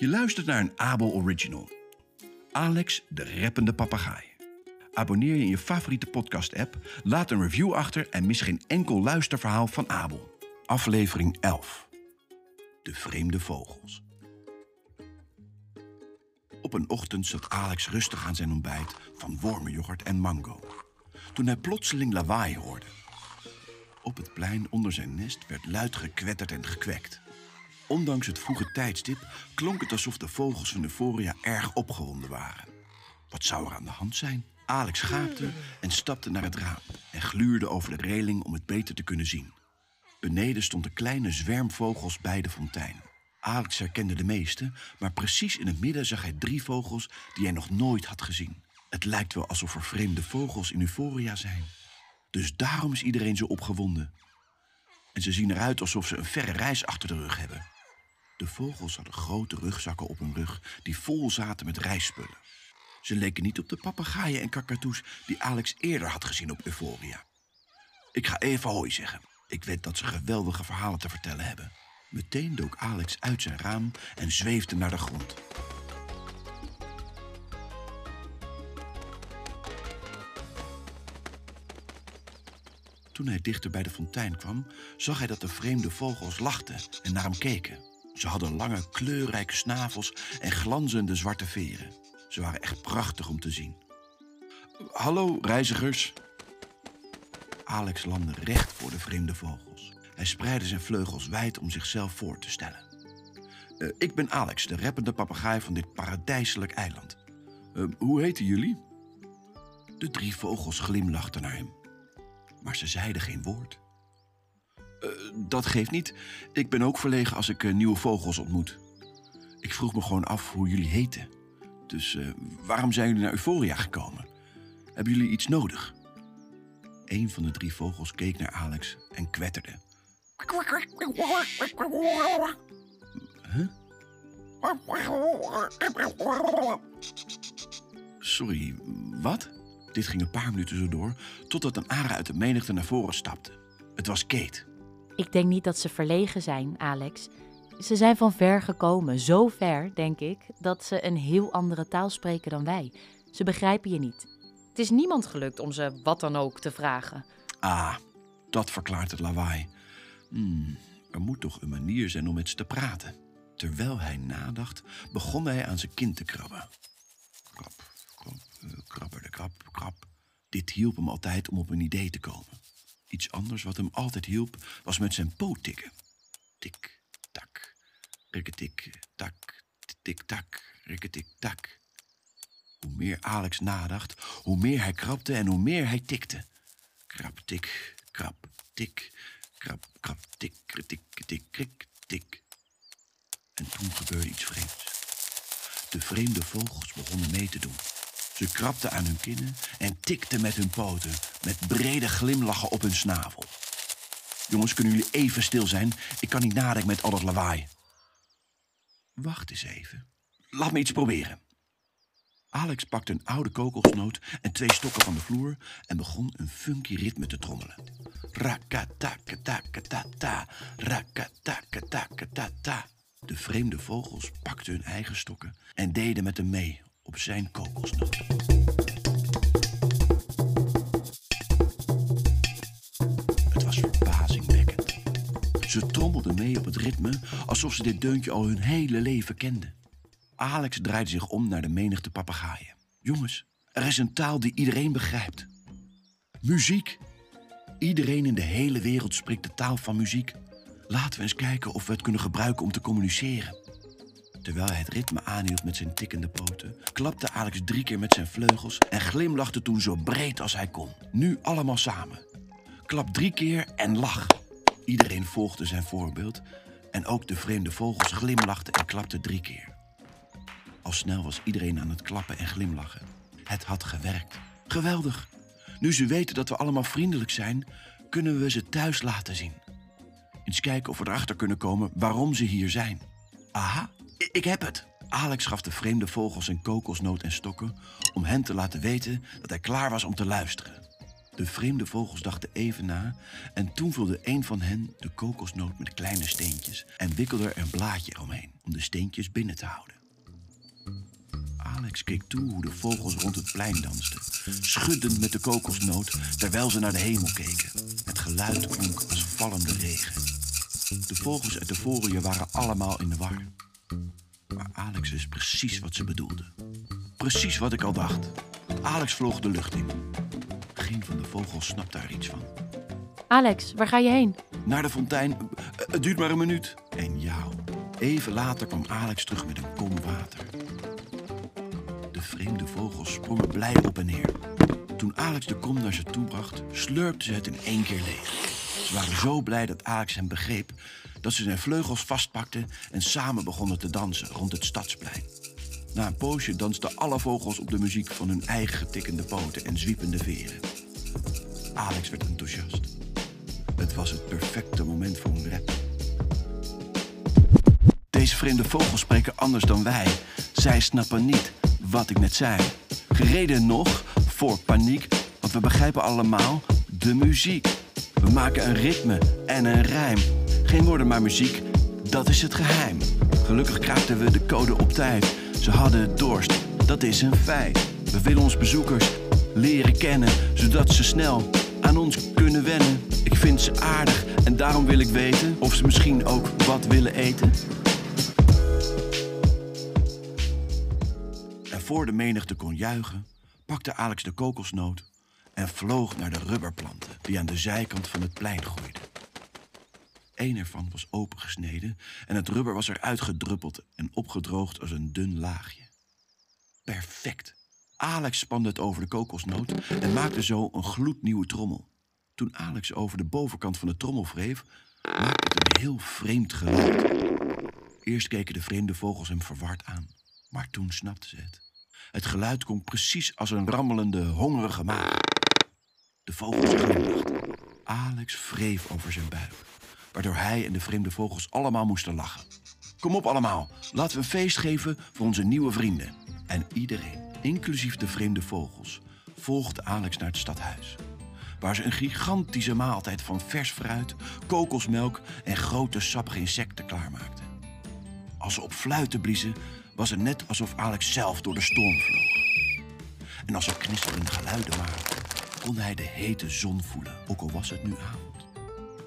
Je luistert naar een Abel Original. Alex, de rappende papegaai. Abonneer je in je favoriete podcast-app, laat een review achter en mis geen enkel luisterverhaal van Abel. Aflevering 11. De vreemde vogels. Op een ochtend zat Alex rustig aan zijn ontbijt van wormenyoghurt en mango. Toen hij plotseling lawaai hoorde. Op het plein onder zijn nest werd luid gekwetterd en gekwekt. Ondanks het vroege tijdstip klonk het alsof de vogels van Euphoria erg opgewonden waren. Wat zou er aan de hand zijn? Alex schaapte en stapte naar het raam en gluurde over de reling om het beter te kunnen zien. Beneden stond een kleine zwerm vogels bij de fontein. Alex herkende de meeste, maar precies in het midden zag hij drie vogels die hij nog nooit had gezien. Het lijkt wel alsof er vreemde vogels in Euphoria zijn. Dus daarom is iedereen zo opgewonden. En ze zien eruit alsof ze een verre reis achter de rug hebben. De vogels hadden grote rugzakken op hun rug die vol zaten met reisspullen. Ze leken niet op de papegaaien en kakatoes die Alex eerder had gezien op Euphoria. Ik ga even hoi zeggen. Ik weet dat ze geweldige verhalen te vertellen hebben. Meteen dook Alex uit zijn raam en zweefde naar de grond. Toen hij dichter bij de fontein kwam, zag hij dat de vreemde vogels lachten en naar hem keken. Ze hadden lange, kleurrijke snavels en glanzende zwarte veren. Ze waren echt prachtig om te zien. Hallo, reizigers. Alex landde recht voor de vreemde vogels. Hij spreidde zijn vleugels wijd om zichzelf voor te stellen. Eh, ik ben Alex, de rappende papegaai van dit paradijselijk eiland. Eh, hoe heten jullie? De drie vogels glimlachten naar hem, maar ze zeiden geen woord. Eh, dat geeft niet. Ik ben ook verlegen als ik eh, nieuwe vogels ontmoet. Ik vroeg me gewoon af hoe jullie heten. Dus eh, waarom zijn jullie naar Euphoria gekomen? Hebben jullie iets nodig? Een van de drie vogels keek naar Alex en kwetterde. Sorry, wat? Dit ging een paar minuten zo door, totdat een ara uit de menigte naar voren stapte. Het was Kate. Ik denk niet dat ze verlegen zijn, Alex. Ze zijn van ver gekomen, zo ver, denk ik, dat ze een heel andere taal spreken dan wij. Ze begrijpen je niet. Het is niemand gelukt om ze wat dan ook te vragen. Ah, dat verklaart het lawaai. Hmm, er moet toch een manier zijn om met ze te praten. Terwijl hij nadacht, begon hij aan zijn kin te krabben. Krab, krab, eh, krabber de krab, krab. Dit hielp hem altijd om op een idee te komen. Iets anders wat hem altijd hielp, was met zijn poot tikken. Tik, tak, rikketik, tak, tik, tak, rikketik, tak. Hoe meer Alex nadacht, hoe meer hij krabde en hoe meer hij tikte. Krab, tik, krab, tik, krab, krab, tik, tik, tik, tik, tik. En toen gebeurde iets vreemds. De vreemde vogels begonnen mee te doen. Ze krabden aan hun kinnen en tikten met hun poten, met brede glimlachen op hun snavel. Jongens, kunnen jullie even stil zijn? Ik kan niet nadenken met al dat lawaai. Wacht eens even. Laat me iets proberen. Alex pakte een oude kokosnoot en twee stokken van de vloer en begon een funky ritme te trommelen. Rakatakatatatata, rakatakatatatata. De vreemde vogels pakten hun eigen stokken en deden met hem mee op zijn kokosnoot. Het was verbazingwekkend. Ze trommelden mee op het ritme alsof ze dit deuntje al hun hele leven kenden. Alex draaide zich om naar de menigte papegaaien. Jongens, er is een taal die iedereen begrijpt. Muziek. Iedereen in de hele wereld spreekt de taal van muziek. Laten we eens kijken of we het kunnen gebruiken om te communiceren. Terwijl hij het ritme aanhield met zijn tikkende poten, klapte Alex drie keer met zijn vleugels en glimlachte toen zo breed als hij kon. Nu allemaal samen. Klap drie keer en lach. Iedereen volgde zijn voorbeeld en ook de vreemde vogels glimlachten en klapten drie keer. Al snel was iedereen aan het klappen en glimlachen. Het had gewerkt. Geweldig. Nu ze weten dat we allemaal vriendelijk zijn, kunnen we ze thuis laten zien. Eens kijken of we erachter kunnen komen waarom ze hier zijn. Aha, ik heb het. Alex gaf de vreemde vogels een kokosnoot en stokken om hen te laten weten dat hij klaar was om te luisteren. De vreemde vogels dachten even na en toen vulde een van hen de kokosnoot met kleine steentjes en wikkelde er een blaadje omheen om de steentjes binnen te houden. Alex keek toe hoe de vogels rond het plein dansten, schuddend met de kokosnoot terwijl ze naar de hemel keken. Het geluid klonk als vallende regen. De vogels uit de voorjaar waren allemaal in de war. Maar Alex wist precies wat ze bedoelden. Precies wat ik al dacht. Alex vloog de lucht in. Geen van de vogels snapte daar iets van. Alex, waar ga je heen? Naar de fontein. Het duurt maar een minuut. En ja, even later kwam Alex terug met een kom water. De vreemde vogels sprongen blij op en neer. Toen Alex de kom naar ze toe bracht, slurpte ze het in één keer leeg. Ze waren zo blij dat Alex hem begreep dat ze zijn vleugels vastpakten en samen begonnen te dansen rond het stadsplein. Na een poosje dansten alle vogels op de muziek van hun eigen getikkende poten en zwiepende veren. Alex werd enthousiast. Het was het perfecte moment voor een rap. Deze vreemde vogels spreken anders dan wij. Zij snappen niet wat ik net zei. Gereden nog voor paniek, want we begrijpen allemaal de muziek. We maken een ritme en een rijm. Geen woorden, maar muziek, dat is het geheim. Gelukkig kraakten we de code op tijd. Ze hadden dorst, dat is een feit. We willen ons bezoekers leren kennen, zodat ze snel aan ons kunnen wennen. Ik vind ze aardig en daarom wil ik weten of ze misschien ook wat willen eten. En voor de menigte kon juichen, pakte Alex de kokosnoot en vloog naar de rubberplanten die aan de zijkant van het plein groeiden. Eén ervan was opengesneden en het rubber was eruit gedruppeld en opgedroogd als een dun laagje. Perfect. Alex spande het over de kokosnoot en maakte zo een gloednieuwe trommel. Toen Alex over de bovenkant van de trommel wreef, maakte het een heel vreemd geluid. Eerst keken de vreemde vogels hem verward aan, maar toen snapten ze het. Het geluid klonk precies als een rammelende, hongerige maag. De vogels glimlachten. Alex wreef over zijn buik, waardoor hij en de vreemde vogels allemaal moesten lachen. Kom op allemaal, laten we een feest geven voor onze nieuwe vrienden. En iedereen, inclusief de vreemde vogels, volgde Alex naar het stadhuis. Waar ze een gigantische maaltijd van vers fruit, kokosmelk en grote sappige insecten klaarmaakten. Als ze op fluiten bliezen, was het net alsof Alex zelf door de storm vloog. En als er knisterende geluiden maakten, kon hij de hete zon voelen, ook al was het nu avond.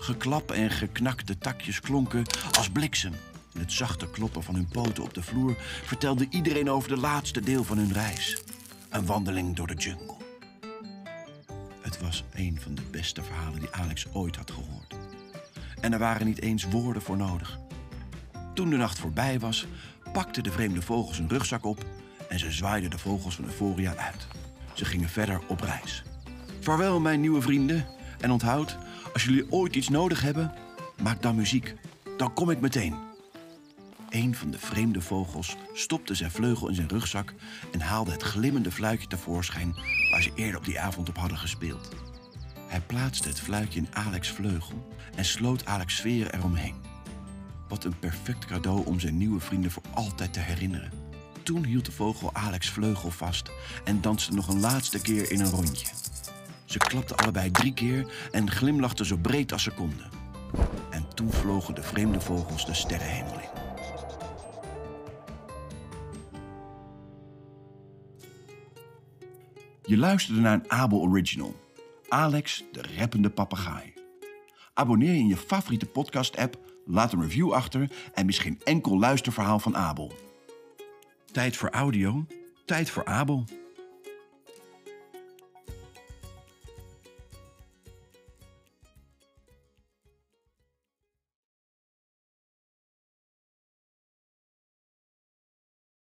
Geklap en geknakte takjes klonken als bliksem. En het zachte kloppen van hun poten op de vloer vertelde iedereen over de laatste deel van hun reis. Een wandeling door de jungle. Het was een van de beste verhalen die Alex ooit had gehoord. En er waren niet eens woorden voor nodig. Toen de nacht voorbij was, pakten de vreemde vogels een rugzak op en ze zwaaiden de vogels van voorjaar uit. Ze gingen verder op reis. Vaarwel, mijn nieuwe vrienden. En onthoud, als jullie ooit iets nodig hebben, maak dan muziek. Dan kom ik meteen. Een van de vreemde vogels stopte zijn vleugel in zijn rugzak en haalde het glimmende fluitje tevoorschijn waar ze eerder op die avond op hadden gespeeld. Hij plaatste het fluitje in Alex' vleugel en sloot Alex' sfeer eromheen. Wat een perfect cadeau om zijn nieuwe vrienden voor altijd te herinneren. Toen hield de vogel Alex' vleugel vast en danste nog een laatste keer in een rondje. Ze klapten allebei drie keer en glimlachten zo breed als ze konden. En toen vlogen de vreemde vogels de sterrenhemel in. Je luisterde naar een Abel Original. Alex, de rappende papegaai. Abonneer je in je favoriete podcast-app, laat een review achter en mis geen enkel luisterverhaal van Abel. Tijd voor audio, tijd voor Abel.